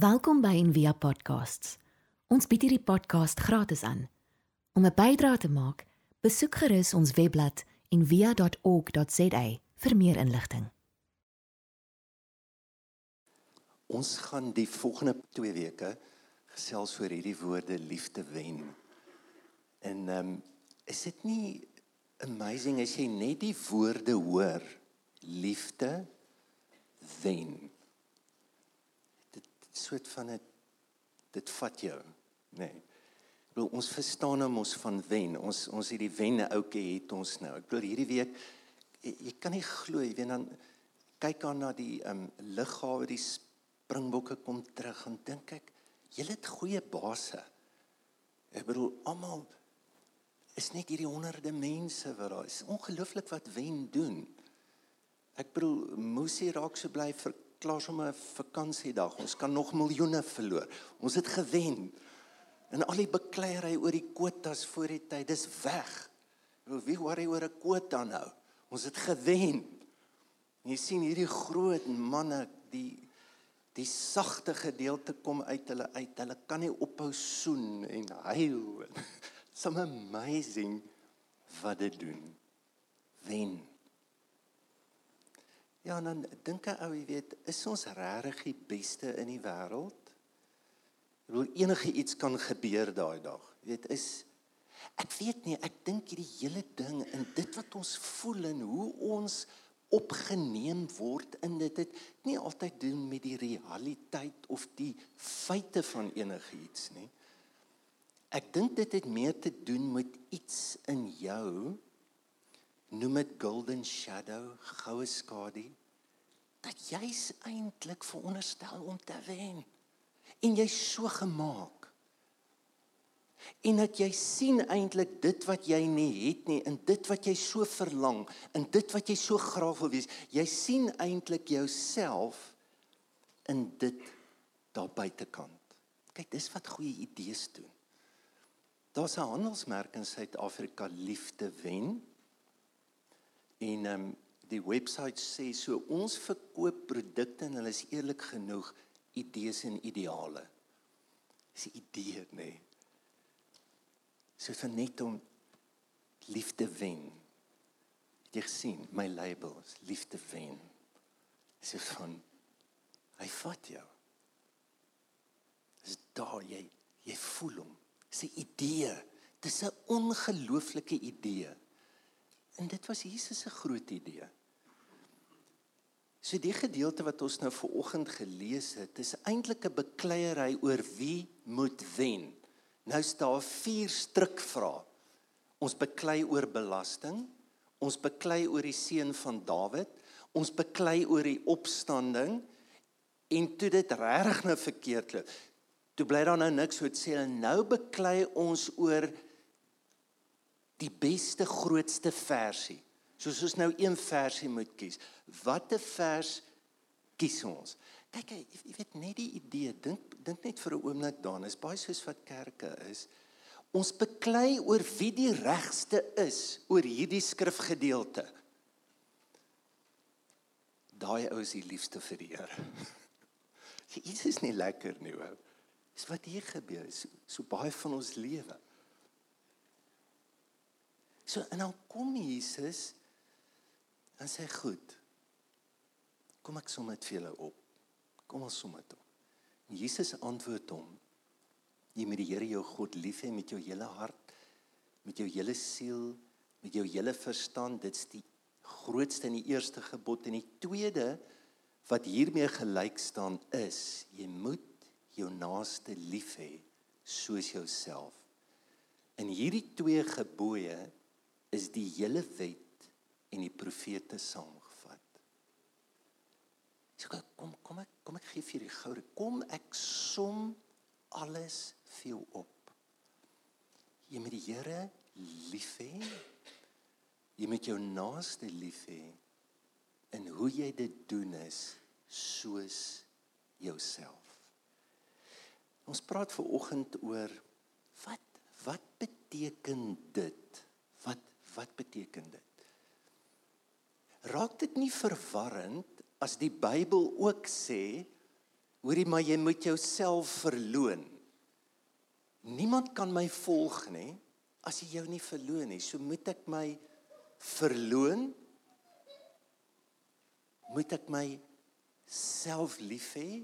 Welkom by Envia Podcasts. Ons bied hierdie podcast gratis aan. Om 'n bydrae te maak, besoek gerus ons webblad en via.org.za vir meer inligting. Ons gaan die volgende 2 weke gesels oor hierdie woorde liefde wen. En ehm um, is dit nie amazing as jy net die woorde hoor liefde wen. Dit soort van 'n dit vat jou, nê. Nee. Bedoel ons verstaan hom ons van wen. Ons ons hierdie wenne ouetjie het ons nou. Ek bedoel hierdie week jy, jy kan nie glo jy weet dan kyk aan na die ehm um, lughawe die springbokke kom terug en dink ek julle het goeie basse. Ek bedoel almal is net hierdie honderde mense wat daar is. Ongelooflik wat wen doen. Ek bedoel Musi raak so bly vir klaar sommer 'n vakansiedag. Ons kan nog miljoene verloor. Ons het gewen. En al die bekleierery oor die kwotas voor die tyd, dis weg. Wie worry oor 'n kwota nou? Ons het gewen. Jy sien hierdie groot manne, die die sagte gedeelte kom uit hulle uit. Hulle kan nie ophou soen en huil. Some amazing wat dit doen. Wen. Ja, dan dink ek ou, jy weet, is ons regtig die beste in die wêreld? Ek bedoel enige iets kan gebeur daai dag. Jy weet, is ek weet nie, ek dink hierdie hele ding en dit wat ons voel en hoe ons opgeneem word in dit het nie altyd doen met die realiteit of die feite van enigiets nie. Ek dink dit het meer te doen met iets in jou noem dit golden shadow, goue skadu dat jy's eintlik veronderstel om te wen. En jy's so gemaak. En dat jy sien eintlik dit wat jy nie het nie en dit wat jy so verlang en dit wat jy so graag wil wees, jy sien eintlik jouself in dit daar buitekant. Kyk, dis wat goeie idees doen. Daar's 'n handelsmerk in Suid-Afrika liefde wen. En ehm um, die webwerf sê so ons verkoop produkte en hulle is eerlik genoeg idees en ideale. Dis 'n idee nê. Nee. So vir net om liefde wen. Het jy gesien my labels liefde wen. Dis van hy vat jou. Dis daar jy jy voel hom. Dis 'n idee. Dis 'n ongelooflike idee. En dit was Jesus se groot idee. So die gedeelte wat ons nou ver oggend gelees het, is eintlik 'n bekleierery oor wie moet wen. Nou staan vier strukvrae. Ons beklei oor belasting, ons beklei oor die seun van Dawid, ons beklei oor die opstanding en toe dit regtig nou verkeerd loop. Toe bly daar nou niks wat sê nou beklei ons oor die beste grootste versie. Soos ons nou een versie moet kies. Watter vers kies ons? Kyk jy weet net die idee, dink dink net vir 'n oomblik daaraan. Is baie soos wat kerke is. Ons beklei oor wie die regste is oor hierdie skrifgedeelte. Daai ou is die liefste vir die Here. Dit is nie lekker nie, ou. Dis wat hier gebeur, so, so baie van ons lewe. So en dan kom Jesus en sê goed. Kom ek som dit vir julle op. Kom ons som dit op. En Jesus antwoord hom: Jy moet die Here jou God lief hê met jou hele hart, met jou hele siel, met jou hele verstand. Dit's die grootste en die eerste gebod en die tweede wat hiermee gelyk staan is: jy moet jou naaste lief hê soos jouself. In hierdie twee gebooie is die hele wet en die profete saamgevat. So kom kom ek kom ek gee vir die goue. Kom ek som alles vir jou op. Jy moet die Here lief hê. Jy moet jou naaste lief hê. En hoe jy dit doen is soos jouself. Ons praat ver oggend oor wat wat beteken dit? Wat beteken dit? Raak dit nie verwarrend as die Bybel ook sê Hoorie, maar jy moet jouself verloon. Niemand kan my volg nie as jy jou nie verloon nie. So moet ek my verloon. Moet ek my self lief hê?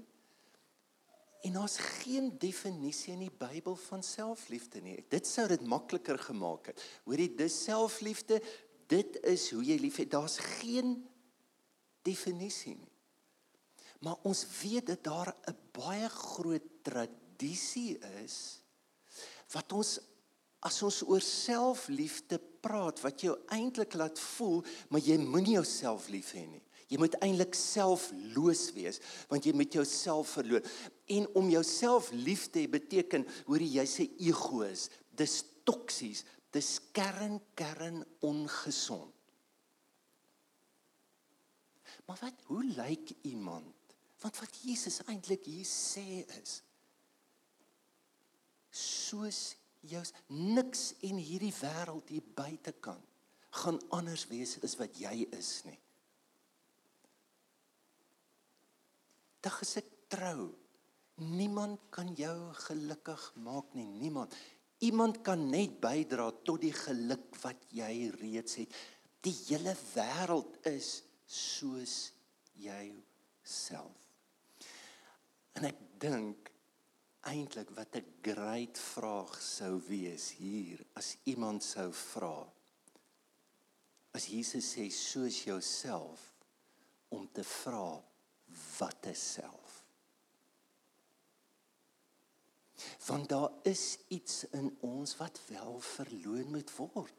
En daar's geen definisie in die Bybel van selfliefde nie. Dit sou dit makliker gemaak het. Hoorie, dis selfliefde. Dit is hoe jy liefhet. Daar's geen definisie nie. Maar ons weet dat daar 'n baie groot tradisie is wat ons as ons oor selfliefde praat wat jou eintlik laat voel maar jy moenie jouself lief hê nie. Jy moet eintlik selfloos wees want jy moet jouself verloor. En om jouself lief te hê beteken hoor jy sê ego is dis toksies, dis kern kern ongesond. Maar wat hoe lyk iemand Want wat Jesus eintlik hier sê is soos jou niks in hierdie wêreld hier buitekant gaan anders wees as wat jy is nie. Dag as ek trou, niemand kan jou gelukkig maak nie, niemand. Iemand kan net bydra tot die geluk wat jy reeds het. Die hele wêreld is soos jy self. En ek dink eintlik wat 'n great vraag sou wees hier as iemand sou vra as Jesus sê soos jouself om te vra wat is self want daar is iets in ons wat wel verloon moet word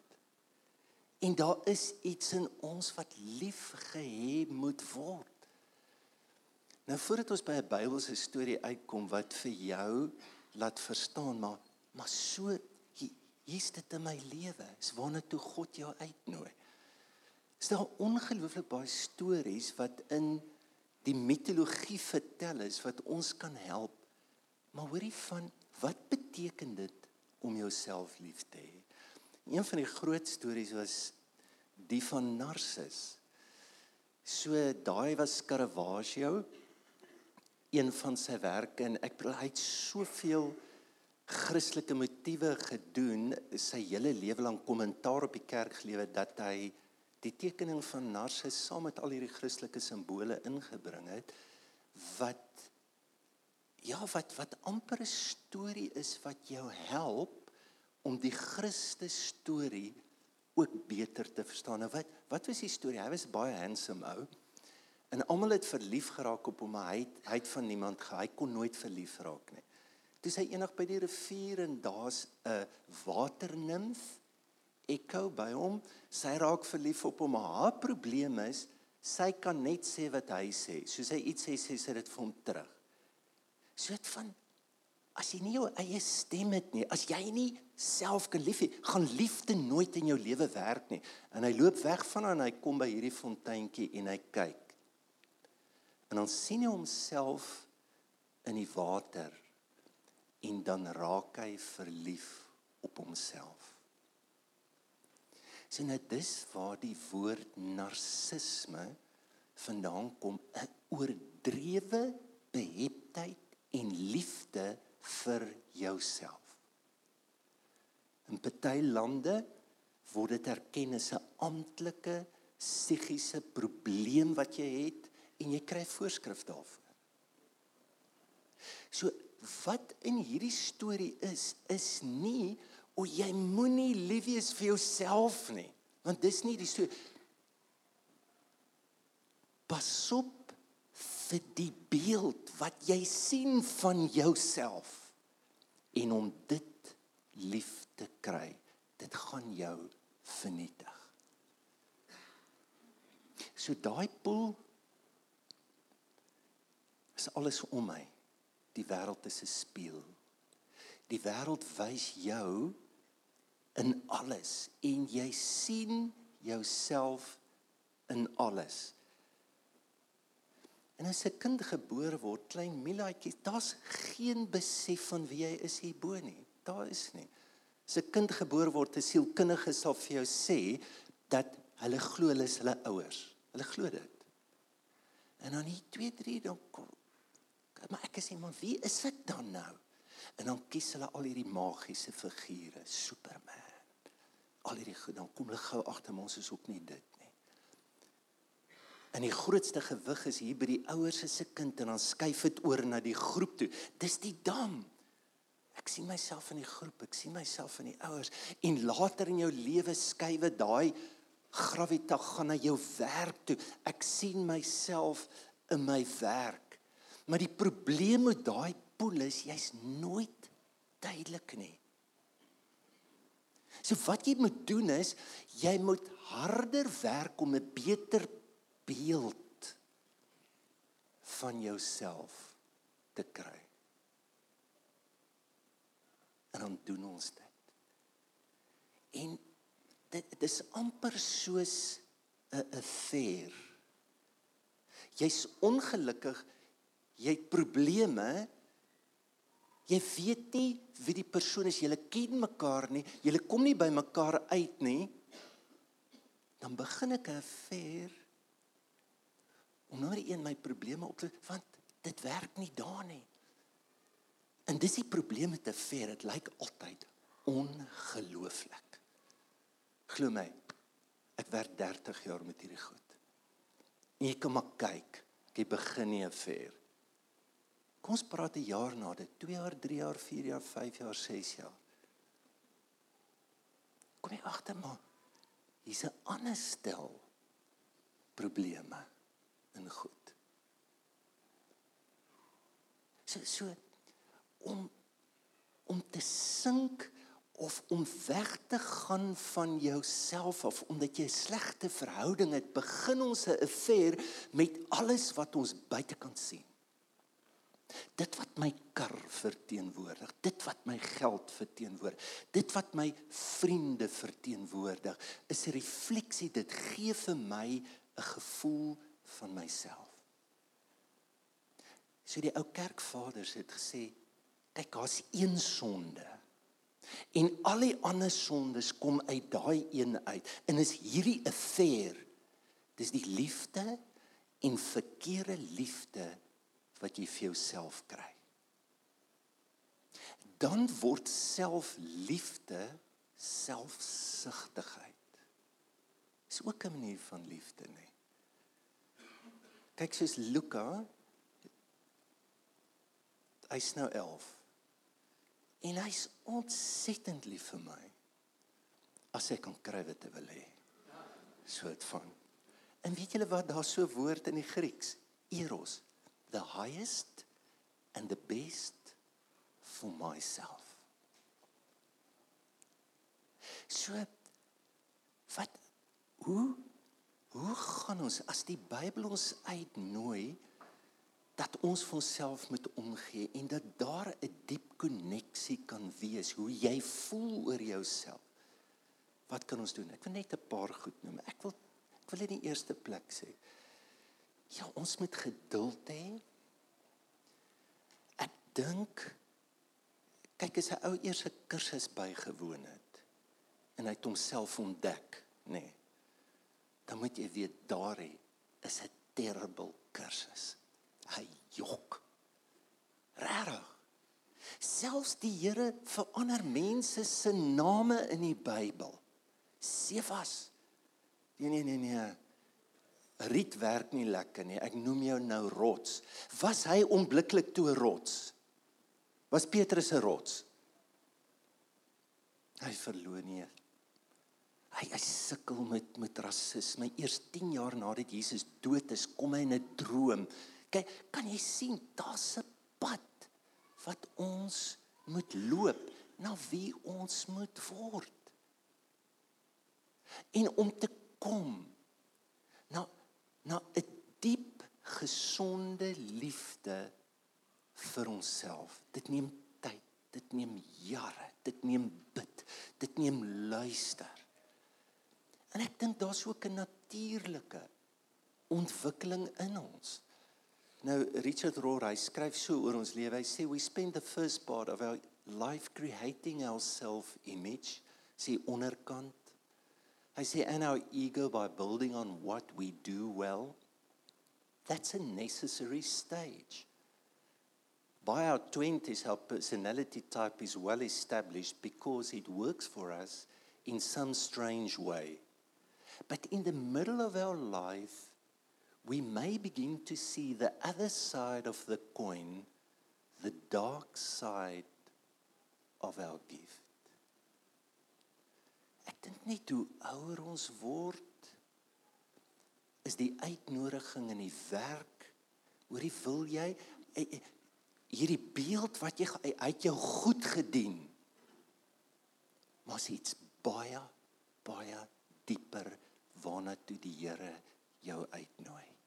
en daar is iets in ons wat lief gehê moet word Nou voordat ons by 'n Bybelse storie uitkom wat vir jou laat verstaan maar maar so hier's dit in my lewe. Is waarna toe God jou uitnooi. Is daar ongelooflik baie stories wat in die mitologie vertel is wat ons kan help. Maar hoorie van wat beteken dit om jouself lief te hê? Een van die groot stories was die van Narcissus. So daai was Caravaggio een van sy werke en ek bedoel hy het soveel Christelike motiewe gedoen sy hele lewe lank kommentaar op die kerk gelewe dat hy die tekening van Narcissus saam met al hierdie Christelike simbole ingebring het wat ja wat wat amper 'n storie is wat jou help om die Christus storie ook beter te verstaan. Nou wat wat was die storie? Hy was baie handsome ou. En almal het verlief geraak op hom, maar hy hy het van niemand gehou. Hy kon nooit verlief raak nie. Toe sy eendag by die rivier en daar's 'n waternimf Echo by hom. Sy raak verlief op hom, maar haar probleem is sy kan net sê wat hy sê. Soos hy iets sê, sê sy dit vir hom terug. Soet van as jy nie jou eie stem het nie, as jy nie self kan lief hê, gaan liefde nooit in jou lewe werk nie. En hy loop weg van haar en hy kom by hierdie fonteintjie en hy kyk. En dan sien hy homself in die water en dan raak hy verlief op homself. Sien dit dis waar die woord narcisme vandaan kom, 'n oordrewe beheptheid en liefde vir jouself. In party lande word dit erken as 'n amptelike psigiese probleem wat jy het en jy kry voorskrif daarvoor. So wat in hierdie storie is is nie o jy moenie lief wees vir jouself nie, want dis nie die storie. Pas op vir die beeld wat jy sien van jouself en om dit lief te kry, dit gaan jou vernietig. So daai poel is alles om my. Die wêreld is 'n spieël. Die wêreld wys jou in alles en jy sien jouself in alles. En as 'n kind gebore word, klein Milaatjie, daar's geen besef van wie hy is hierbo nie. Daar is nie. As 'n kind gebore word, 'n sielkundige sal vir jou sê dat hulle glo hulle is hulle ouers. Hulle glo dit. En dan hier 2 3 dan kom Maar ek sê maar wie is dit dan nou? En dan kies hulle al hierdie magiese figure, Superman. Al hierdie goed, dan kom hulle gou agter ons is ook nie dit nie. En die grootste gewig is hier by die ouers se kind en dan skuif dit oor na die groep toe. Dis die dam. Ek sien myself in die groep, ek sien myself in die ouers en later in jou lewe skuif daai gravita gaan na jou werk toe. Ek sien myself in my werk. Maar die probleem met daai poel is jy's nooit duidelik nie. So wat jy moet doen is jy moet harder werk om 'n beter beeld van jouself te kry. En dan doen ons dit. En dit dis amper soos 'n affair. Jy's ongelukkig, jy het probleme. Jy weet nie wie die persoon is, julle ken mekaar nie, julle kom nie by mekaar uit nie. Dan begin ek 'n affair om nou net een my probleme op te want dit werk nie daar nie. En dis die probleem met 'n affair, dit lyk altyd ongelooflik. Glo my, ek werk 30 jaar met hierdie goed. En jy kan maar kyk, ek begin nie 'n ver. Kom ons praat 'n jaar na dit, 2 jaar, 3 jaar, 4 jaar, 5 jaar, 6 jaar. Kom jy agter maar hier's 'n ander stel probleme in goed. So so om om te sink of om weg te gaan van jouself of omdat jy 'n slegte verhouding het, begin ons 'n affair met alles wat ons buitekant sien. Dit wat my kar verteenwoordig, dit wat my geld verteenwoordig, dit wat my vriende verteenwoordig, is 'n refleksie dit gee vir my 'n gevoel van myself. So die ou kerkvaders het gesê, kyk, daar's een sonde En al die ander sondes kom uit daai een uit. En is hierdie affair. Dis die liefde en verkeerde liefde wat jy vir jouself kry. Dan word selfliefde selfsugtigheid. Is ook 'n manier van liefde, nê? Nee. Kyk soos Luka. Hy's nou 11. En hy's ontsettend lief vir my. As ek kan kry wat ek wil hê. Soort van. En weet julle wat daar so woord in die Grieks? Eros, the highest and the best for myself. So wat hoe hoe gaan ons as die Bybel ons uitnooi dat ons vir onsself moet omgee en dat daar 'n diep koneksie kan wees hoe jy voel oor jouself. Wat kan ons doen? Ek wil net 'n paar goed noem. Ek wil ek wil in die eerste plek sê ja, ons moet geduld hê. Ek dink kyk as 'n ou eers 'n kursus bygewoon het en hy het homself ontdek, nê. Nee, dan moet jy weet daar is 'n terrible kursus hy jok. Regtig. Selfs die Here verander mense se name in die Bybel. Sefas. Nee nee nee nee. Riet werk nie lekker nie. Ek noem jou nou rots. Was hy onmiddellik toe rots? Was Petrus 'n rots? Hy verloor nie. Hy hy sukkel met met rasisme. Eers 10 jaar nadat Jesus dood is, kom hy in 'n droom Kyk, kan jy sien daar's 'n pad wat ons moet loop na wie ons moet word. En om te kom na na 'n diep gesonde liefde vir onsself. Dit neem tyd, dit neem jare, dit neem bid, dit neem luister. En ek dink daar's ook 'n natuurlike ontwikkeling in ons. Nou Richard Rohr hy skryf so oor ons lewe. Hy sê we spend the first part of our life creating our self image. Sê onderkant. Hy sê and our ego by building on what we do well. That's a necessary stage. by our 20s, our personality type is well established because it works for us in some strange way. But in the middle of our life, we may begin to see the other side of the coin, the dark side of our gift. Ek dink net hoe ouer ons word, is die uitnodiging in die werk, hoorie wil jy eh, eh, hierdie beeld wat jy uit jou goed gedien. Maar is iets baie baie dieper waarna toe die Here jou uitnooi.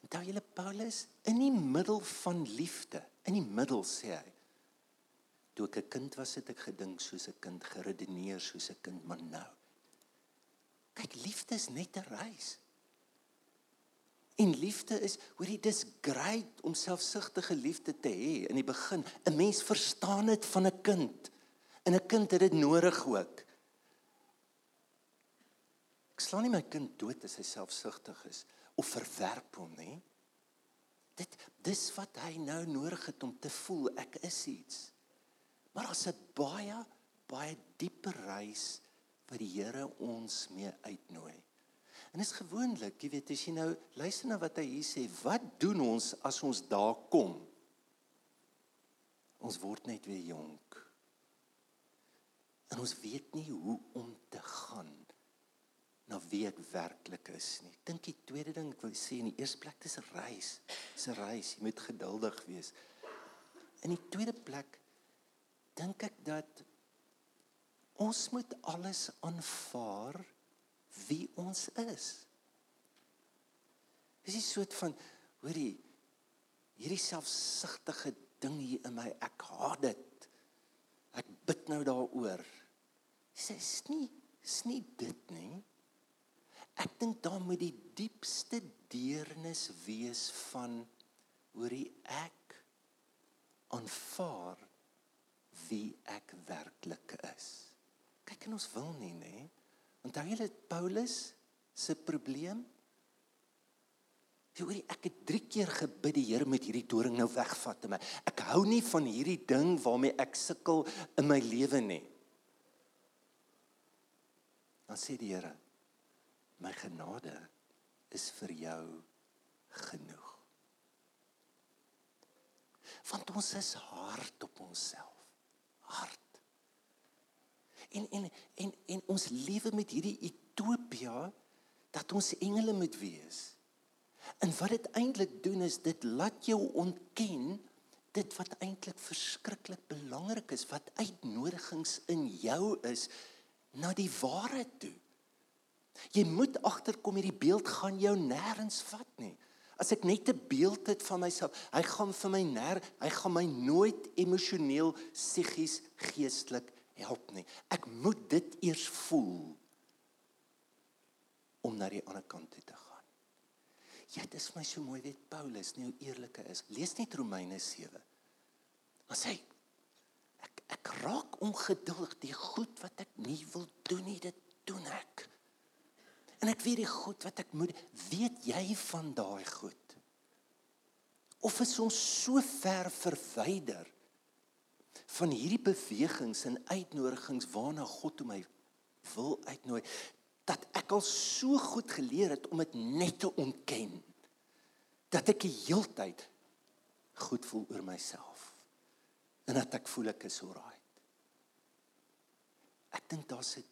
Onthou julle Paulus in die middel van liefde, in die middel sê hy toe ek 'n kind was het ek gedink soos 'n kind, geredeneer soos 'n kind, maar nou kyk liefde is net 'n reis. En liefde is, hoorie, dis great om selfsugtige liefde te hê in die begin. 'n Mens verstaan dit van 'n kind. En 'n kind het dit nodig ook. Ek slaan nie my kind dood as hy selfsugtig is of verwerp hom nie. Dit dis wat hy nou nodig het om te voel ek is iets. Maar as 'n baie baie dieper reis wat die Here ons mee uitnooi. En is gewoonlik, jy weet, as jy nou luister na wat hy hier sê, wat doen ons as ons daar kom? Ons word net weer jonk. En ons weet nie hoe om te gaan na wie ek werklik is nie. Dink die tweede ding ek wil sê in die eerste plek dis 'n reis. Dis 'n reis. Jy moet geduldig wees. In die tweede plek dink ek dat ons moet alles aanvaar wie ons is. Dis 'n soort van hoorie hierdie selfsugtige ding hier in my ek haat dit. Ek bid nou daaroor. Dis is nie is nie dit nie. Ek dink daar moet die diepste deernis wees van hoorie ek aanvaar wie ek werklik is. Kyk en ons wil nie nê. Onthou julle Paulus se probleem? Jy hoorie ek het 3 keer gebid die Here met hierdie doring nou wegvat en my. Ek hou nie van hierdie ding waarmee ek sukkel in my lewe nie. Dan sê die Here, my genade is vir jou genoeg. Want ons is hard op onsself. Hard. En en en en ons lewe met hierdie utopia dat ons engele moet wees. En wat dit eintlik doen is dit laat jou ontken dit wat eintlik verskriklik belangrik is wat uitnodigings in jou is na die waarheid toe. Jy moet agterkom hierdie beeld gaan jou nêrens vat nie. As ek net 'n beeld het van myself, hy gaan vir my nêr, hy gaan my nooit emosioneel, psigies, geestelik help nie. Ek moet dit eers voel om na die ander kant toe te gaan. Ja, dit is my so mooi weet Paulus, nie hoe eerlik hy is. Lees net Romeine 7. Dan sê hy ek ek raak ongeduldig die goed wat ek nie wil doen nie, dit doen ek. En ek weet die goed wat ek moet weet jy van daai goed. Of is ons so ver verwyder van hierdie bewegings en uitnodigings waarna God my wil uitnooi dat ek al so goed geleer het om dit net te ontken dat ek die heeltyd goed voel oor myself en dat ek voel ek is alright. Ek dink daar's 'n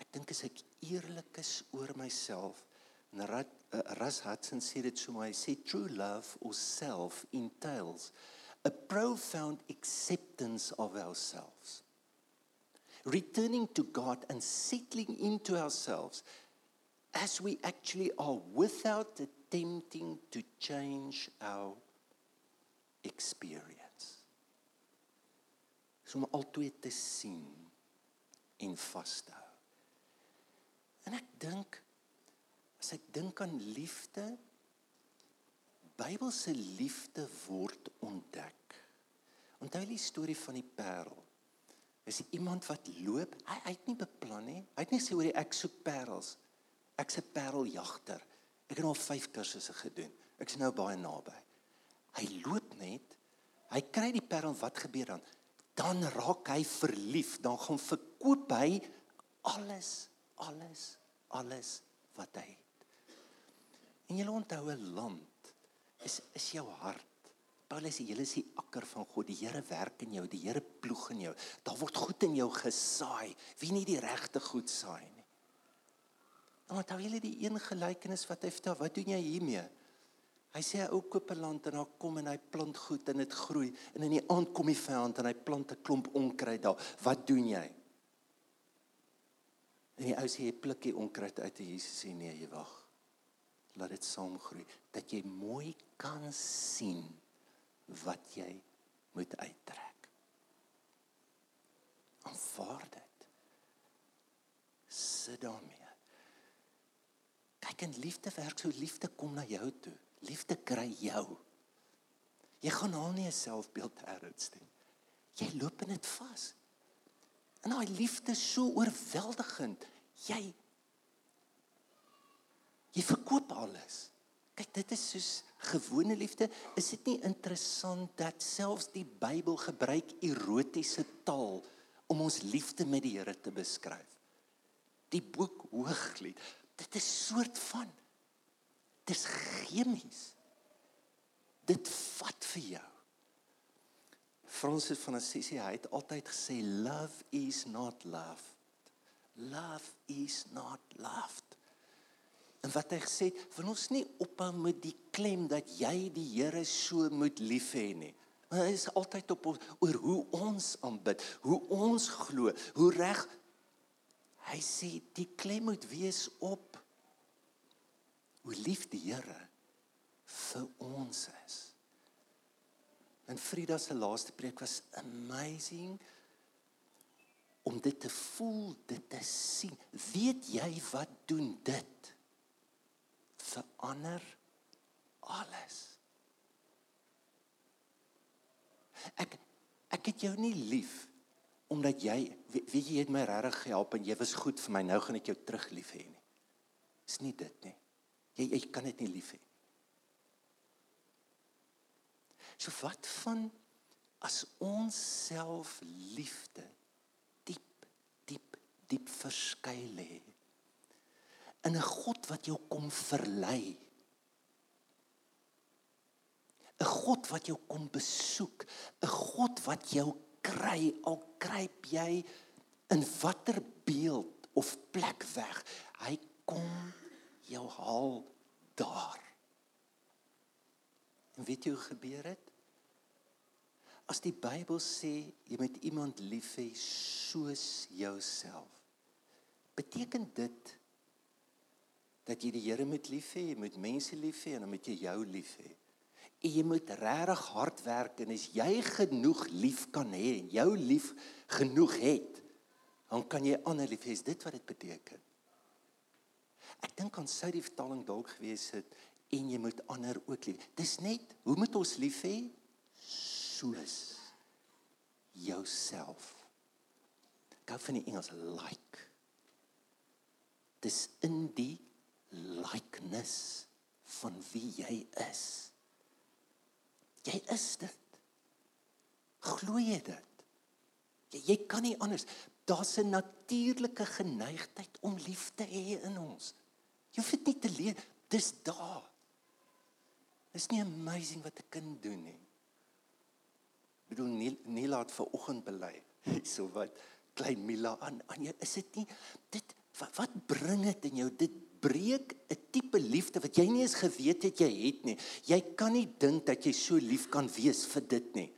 ek dink as ek eerlik is oor myself en Rat, uh, Ras Hudson sê dit so mooi hy sê true love or self entails a profound acceptance of ourselves. Returning to God and settling into ourselves as we actually are without attempting to change our experience. So om altyd te sien en vas te hou En ek dink as ek dink aan liefde, Bybelse liefde word ontdek. Onthou die storie van die parel. Is iemand wat loop, hy, hy het nie beplan nie. Hy het nie sê oor ek soek parels. Ek's 'n pareljagter. Ek het al 5 kursusse gedoen. Ek's nou baie naby. Hy loop net. Hy kry die parel, wat gebeur dan? Dan raak hy verlief, dan gaan verkoop hy alles, alles, alles wat hy het. En jy onthou 'n land is is jou hart. Paulus sê julle is die akker van God. Die Here werk in jou, die Here ploeg in jou. Daar word goed in jou gesaai. Wie nie die regte goed saai nie. Dan onthou julle die een gelykenis wat hy vertel, wat doen jy hiermee? Hy sê 'n ou koop 'n land en dan kom en hy plant goed en dit groei en in die aand kom die vyand en hy plant 'n klomp onkruid daar. Wat doen jy? En die ou sê jy pluk die onkruid uit en Jesus sê nee, jy wag. Laat dit saamgroei dat jy mooi kan sien wat jy moet uittrek. Aanvaar dit. Sit daarmee. Kyk en liefde werk so liefde kom na jou toe. Liefde kry jou. Jy gaan haal nie 'n selfbeeld erns nie. Jy loop in dit vas. En daai liefde so oorweldigend. Jy jy verkoop alles. Kyk, dit is soos gewone liefde. Is dit nie interessant dat selfs die Bybel gebruik erotiese taal om ons liefde met die Here te beskryf? Die boek Hooglied. Dit is soort van dis chemies. Dit vat vir jou. Francis van Assisi hy het altyd gesê love is not loved. Love is not loved. En wat hy gesê het, wil ons nie ophou met die klem dat jy die Here so moet lief hê nie. Maar hy is altyd op oor hoe ons aanbid, hoe ons glo, hoe reg hy sê die klem moet wees op hoe lief die Here vir ons is. En Frida se laaste preek was amazing om dit te voel, dit te sien. Weet jy wat doen dit? Verander alles. Ek ek het jou nie lief omdat jy weet jy het my regtig gehelp en jy was goed vir my. Nou gaan ek jou terug lief hê nie. Dis nie dit nie. Jy jy kan dit nie lief hê. So wat van as ons self liefde diep diep diep verskuil lê? In 'n God wat jou kom verlei. 'n God wat jou kom besoek. 'n God wat jou kry al kruip jy in watter beeld of plek weg hy kom jou haal daar. En weet jy hoe gebeur dit As die Bybel sê jy moet iemand lief hê soos jouself. Beteken dit dat jy die Here moet lief hê, jy moet mense lief hê en dan moet jy jou lief hê. En jy moet regtig hard werk en as jy genoeg lief kan hê en jou lief genoeg het, dan kan jy ander lief hê. Is dit wat dit beteken? Ek dink aan sou die vertaling dalk gewees het en jy moet ander ook lief. Dis net, hoe moet ons lief hê? Soos jouself. Gou van die Engels like. Dis in die likeness van wie jy is. Jy is dit. Glo jy dit? Jy, jy kan nie anders. Daar's 'n natuurlike geneigtheid om lief te hê in ons. Jy hoef dit nie te leer, dis daar. Dis nie amazing wat 'n kind doen nie bedoel nie nie laat ver oggend bely so wat klein Mila aan aan jou is dit nie dit wat, wat bring dit in jou? Dit breek 'n tipe liefde wat jy nie eens geweet het jy het nie. Jy kan nie dink dat jy so lief kan wees vir dit nie.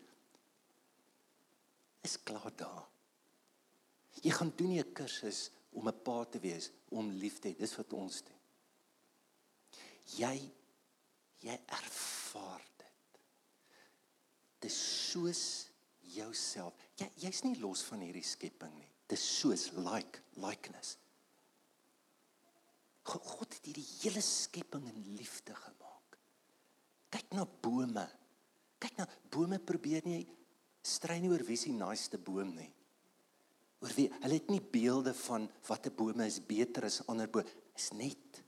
Is klaar daar. Jy gaan doen 'n kursus om 'n pa te wees om lief te hê. Dis wat ons doen. Jy jy ervaar dis soos jouself. Jy jy's nie los van hierdie skepping nie. Dis soos like likeness. God het hierdie hele skepping in liefde gemaak. Kyk na bome. Kyk na bome probeer nie stry nie oor wie se naaste boom nie. Oor wie hulle het nie beelde van watter bome is beter as ander bome. Is net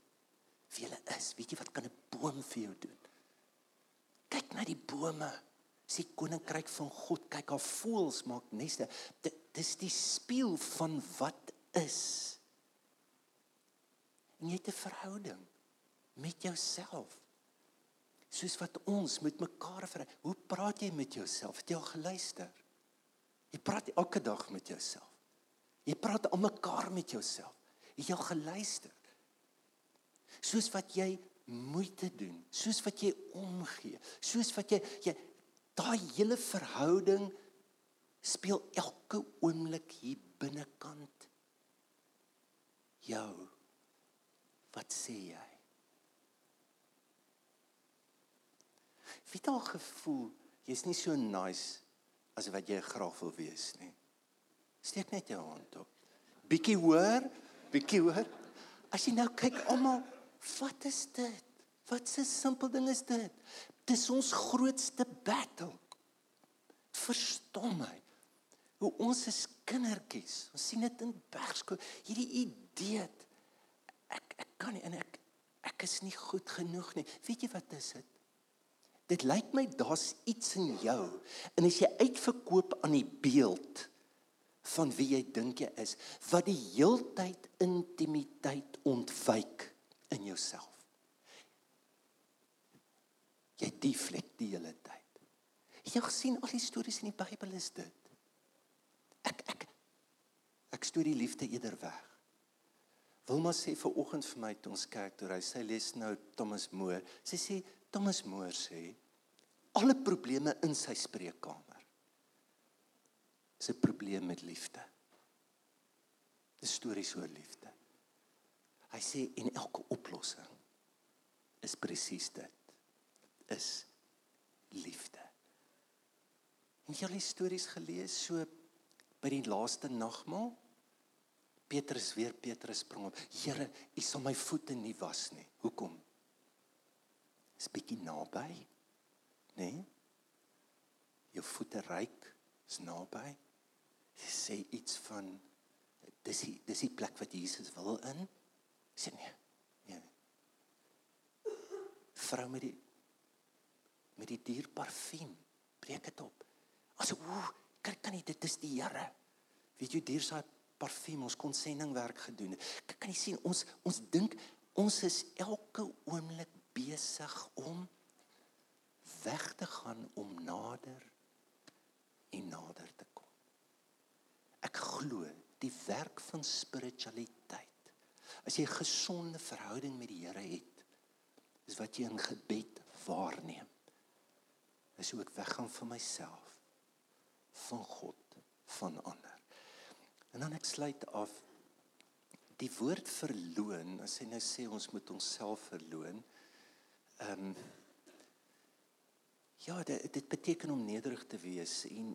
wie hulle is. Weet jy wat kan 'n boom vir jou doen? Kyk na die bome Dis die koninkryk van God. Kyk, haar voels maak neste. Dit dis die spieël van wat is. En jy het 'n verhouding met jouself. Soos wat ons met mekaar ver. Hoe praat jy met jouself? Het jy al geluister? Jy praat elke dag met jouself. Jy praat aan mekaar met jouself. Het jy al geluister? Soos wat jy moeite doen, soos wat jy omgee, soos wat jy jy daai hele verhouding speel elke oomblik hier binnekant jou. Wat sê jy? Wie het al gevoel jy's nie so nice as wat jy graag wil wees nie? Steek net jou hand op. Bietjie hoor, bietjie hoor. As jy nou kyk almal, wat is dit? Wat 'n simpel ding is dit? Dis ons grootste battle. Verstom my. Hoe ons is kindertjies. Ons sien dit in bergskool. Hierdie idee ek ek kan nie en ek ek is nie goed genoeg nie. Weet jy wat is dit? Dit lyk my daar's iets in jou en as jy uitverkoop aan die beeld van wie jy dink jy is, wat die heeltyd intimiteit ontwyk in jouself. Jy deflek die hele tyd. Jy gesien al die stories in die Bybel is dit. Ek ek ek stoor die liefde eerder weg. Wilma sê ver oggend vir my toe ons kerk toe ry, sy lees nou Thomas More. Sy sê Thomas More sê alle probleme in sy spreekkamer is 'n probleem met liefde. Dis stories oor liefde. Hy sê en elke oplossing is presies dit. Is liefde. En jy al die stories gelees so by die laaste nagmaal? Petrus weer Petrus spring op. Here, U sal my voete nie was nie. Hoekom? Is bietjie naby. Né? Nee? Jou voete ryk is naby. Jy sê iets van dis die dis die plek wat Jesus wil in. Sê nee. Nee. Vrou met die met die duur parfuum, breek dit op. Aso, ooh, kyk kan nie dit is die Here. Weet jy duur sy parfuum ons kon sendingwerk gedoen het. Kyk kan jy sien ons ons dink ons is elke oomblik besig om weg te gaan om nader en nader te kom. Ek glo die werk van spiritualiteit As jy 'n gesonde verhouding met die Here het, is wat jy in gebed waarneem. Is ook weggaan van myself, van God, van ander. En dan ek sluit af die woord verloon, as hy nou sê ons moet onsself verloon. Ehm um, Ja, dit dit beteken om nederig te wees en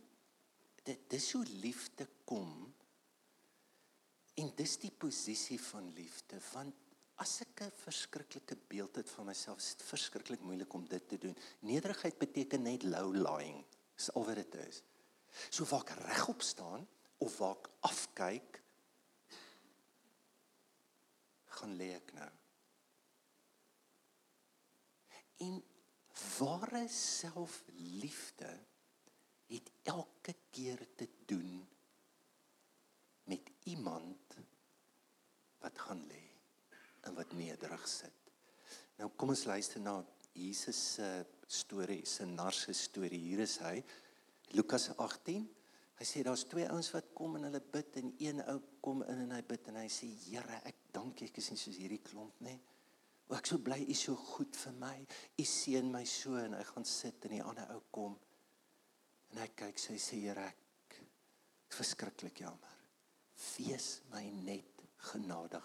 dit dis hoe liefde kom En dis die posisie van liefde want as ek 'n verskriklike beeld het van myself, is dit verskriklik moeilik om dit te doen. Nederigheid beteken net low lying. Dis al wat dit is. So waar ek regop staan of waar ek afkyk, gaan lê ek nou. En ware selfliefde het elke keer te doen met iemand wat gaan lê en wat nederig sit. Nou kom ons luister na Jesus se storie, se narse storie. Hier is hy. Lukas 18. Hy sê daar's twee ouens wat kom en hulle bid en een ou kom in en hy bid en hy sê Here, ek dank U ek is nie soos hierdie klomp nie. O ek so bly U so goed vir my. U seën my so en hy gaan sit en die ander ou kom. En hy kyk sy sê Here, ek verskriklik jammer wees my net genadig.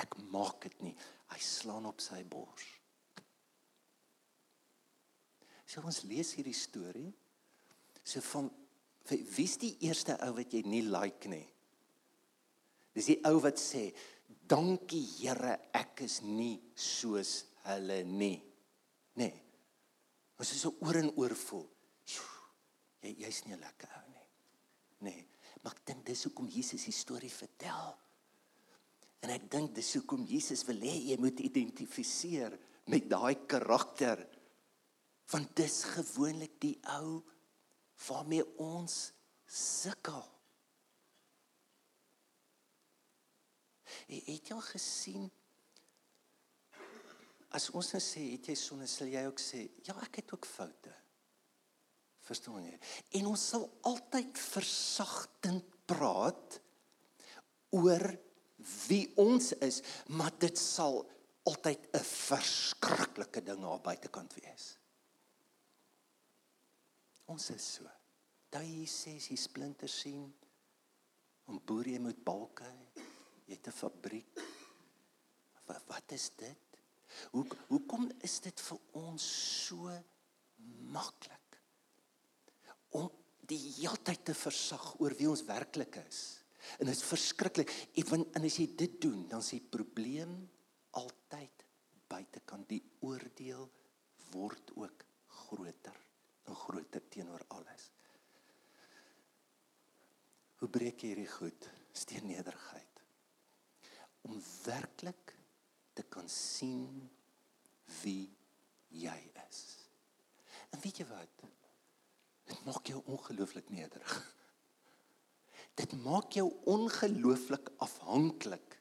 Ek maak dit nie. Hy slaan op sy bors. So ons lees hierdie storie. So van wie's die eerste ou wat jy nie like nie? Dis die ou wat sê, "Dankie Here, ek is nie soos hulle nie." Nee. Ons is so oor en oor voel. Jy jy's nie 'n lekker ou nie. Nee. Maar ek dink dis hoekom Jesus die storie vertel. En ek dink dis hoekom Jesus wil hê jy moet identifiseer met daai karakter. Want dis gewoonlik die ou waarmee ons sukkel. Het jy al gesien as ons nou sê het jy sonde sal jy ook sê ja ek het ook foute. Verstaan jy? En ons sal altyd versagtend praat oor wie ons is, maar dit sal altyd 'n verskriklike ding aan buitekant wees. Ons is so. Daai sê jy splinter sien om boer jy met balke, jy het 'n fabriek. Wat, wat is dit? Hoe hoekom is dit vir ons so maklik om die hele tyd te versag oor wie ons werklik is? En dit is verskriklik. En, en as jy dit doen, dan die probleem altyd buitekant. Die oordeel word ook groter en groter teenoor alles. Hoe breek jy hierdie goed? Steen nederigheid. Om werklik te kan sien wie jy is. En weet jy wat? Dit maak jou ongelooflik nederig. Dit maak jou ongelooflik afhanklik.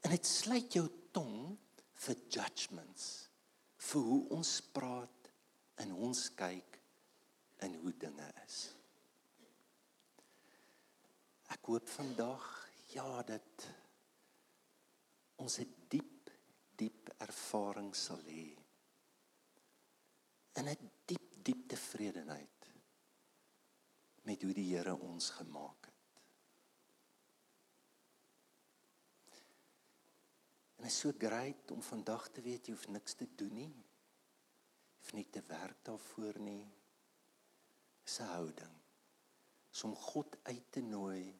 En dit sluit jou tong vir judgments vir hoe ons praat en ons kyk en hoe dinge is. Ek hoop vandag ja dat ons 'n diep diep ervaring sal hê en 'n diep diep tevredenheid met hoe die Here ons gemaak het. En is so great om vandag te weet jy hoef niks te doen nie. Jy hoef nie te werk daarvoor nie. Dis 'n houding. Is om God uit te nooi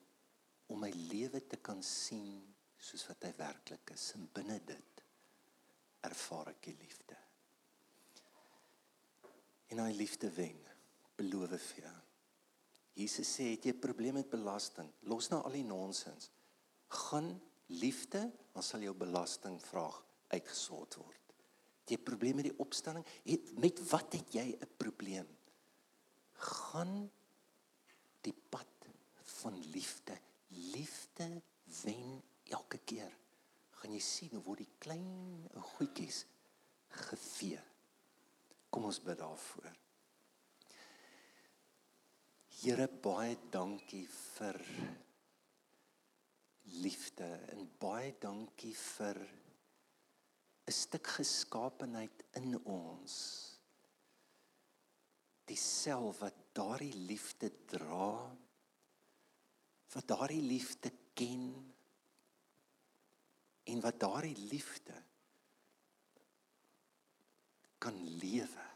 om my lewe te kan sien soos wat hy werklik is en binne dit ervaar ek die liefde. En hy liefde wen, beloof vir jou. Jesus sê, het jy 'n probleem met belasting? Los nou al die nonsens. Gaan liefde, dan sal jou belastingvraag uitgesort word. Het jy probleme met die opstanding? Het, met wat het jy 'n probleem? Gaan die pad van liefde. Liefde wen elke keer. Gaan jy sien hoe word die klein goedjies gevee. Kom ons bid daarvoor. Here baie dankie vir liefde en baie dankie vir 'n stuk geskaapenheid in ons. Die self wat daardie liefde dra, wat daardie liefde ken en wat daardie liefde kan lewe.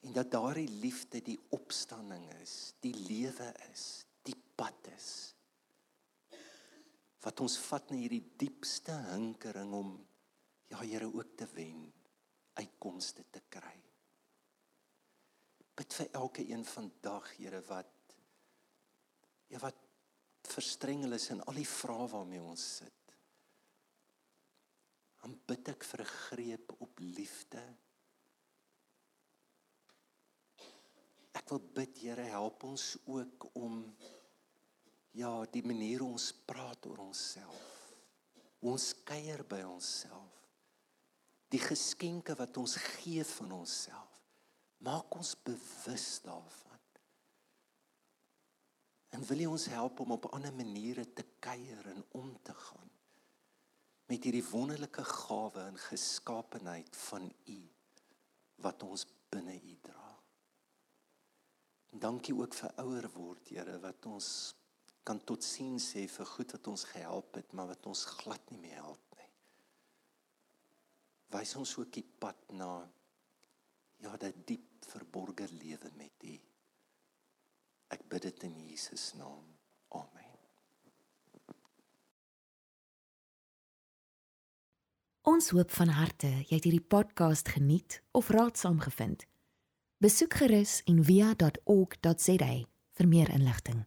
En dat daardie liefde die opstanding is, die lewe is, die pad is wat ons vat na hierdie diepste hinkering om ja Here ook te wen, uitkomste te kry. Bid vir elke een vandag, Here, wat ja wat verstrengel is in al die vrae waarmee ons sit. Dan bid ek vir 'n greep op liefde. Ek wil bid, Here, help ons ook om ja, die manier ons praat oor onsself. Ons kuier by onsself. Die geskenke wat ons gee van onsself. Maak ons bewus daarvan. En wil jy ons help om op ander maniere te kuier en om te gaan met hierdie wonderlike gawe en geskaapenheid van U wat ons binne U dra. En dankie ook vir ouer word, Here, wat ons kan tot sien sê vir goed wat ons gehelp het, maar wat ons glad nie meer help nie. Wys ons ook die pad na ja, dat diep verborgde lewe met U. Ek bid dit in Jesus naam. Ons hoop van harte jy het hierdie podcast geniet of raadsaam gevind. Besoek gerus en via.ok.za vir meer inligting.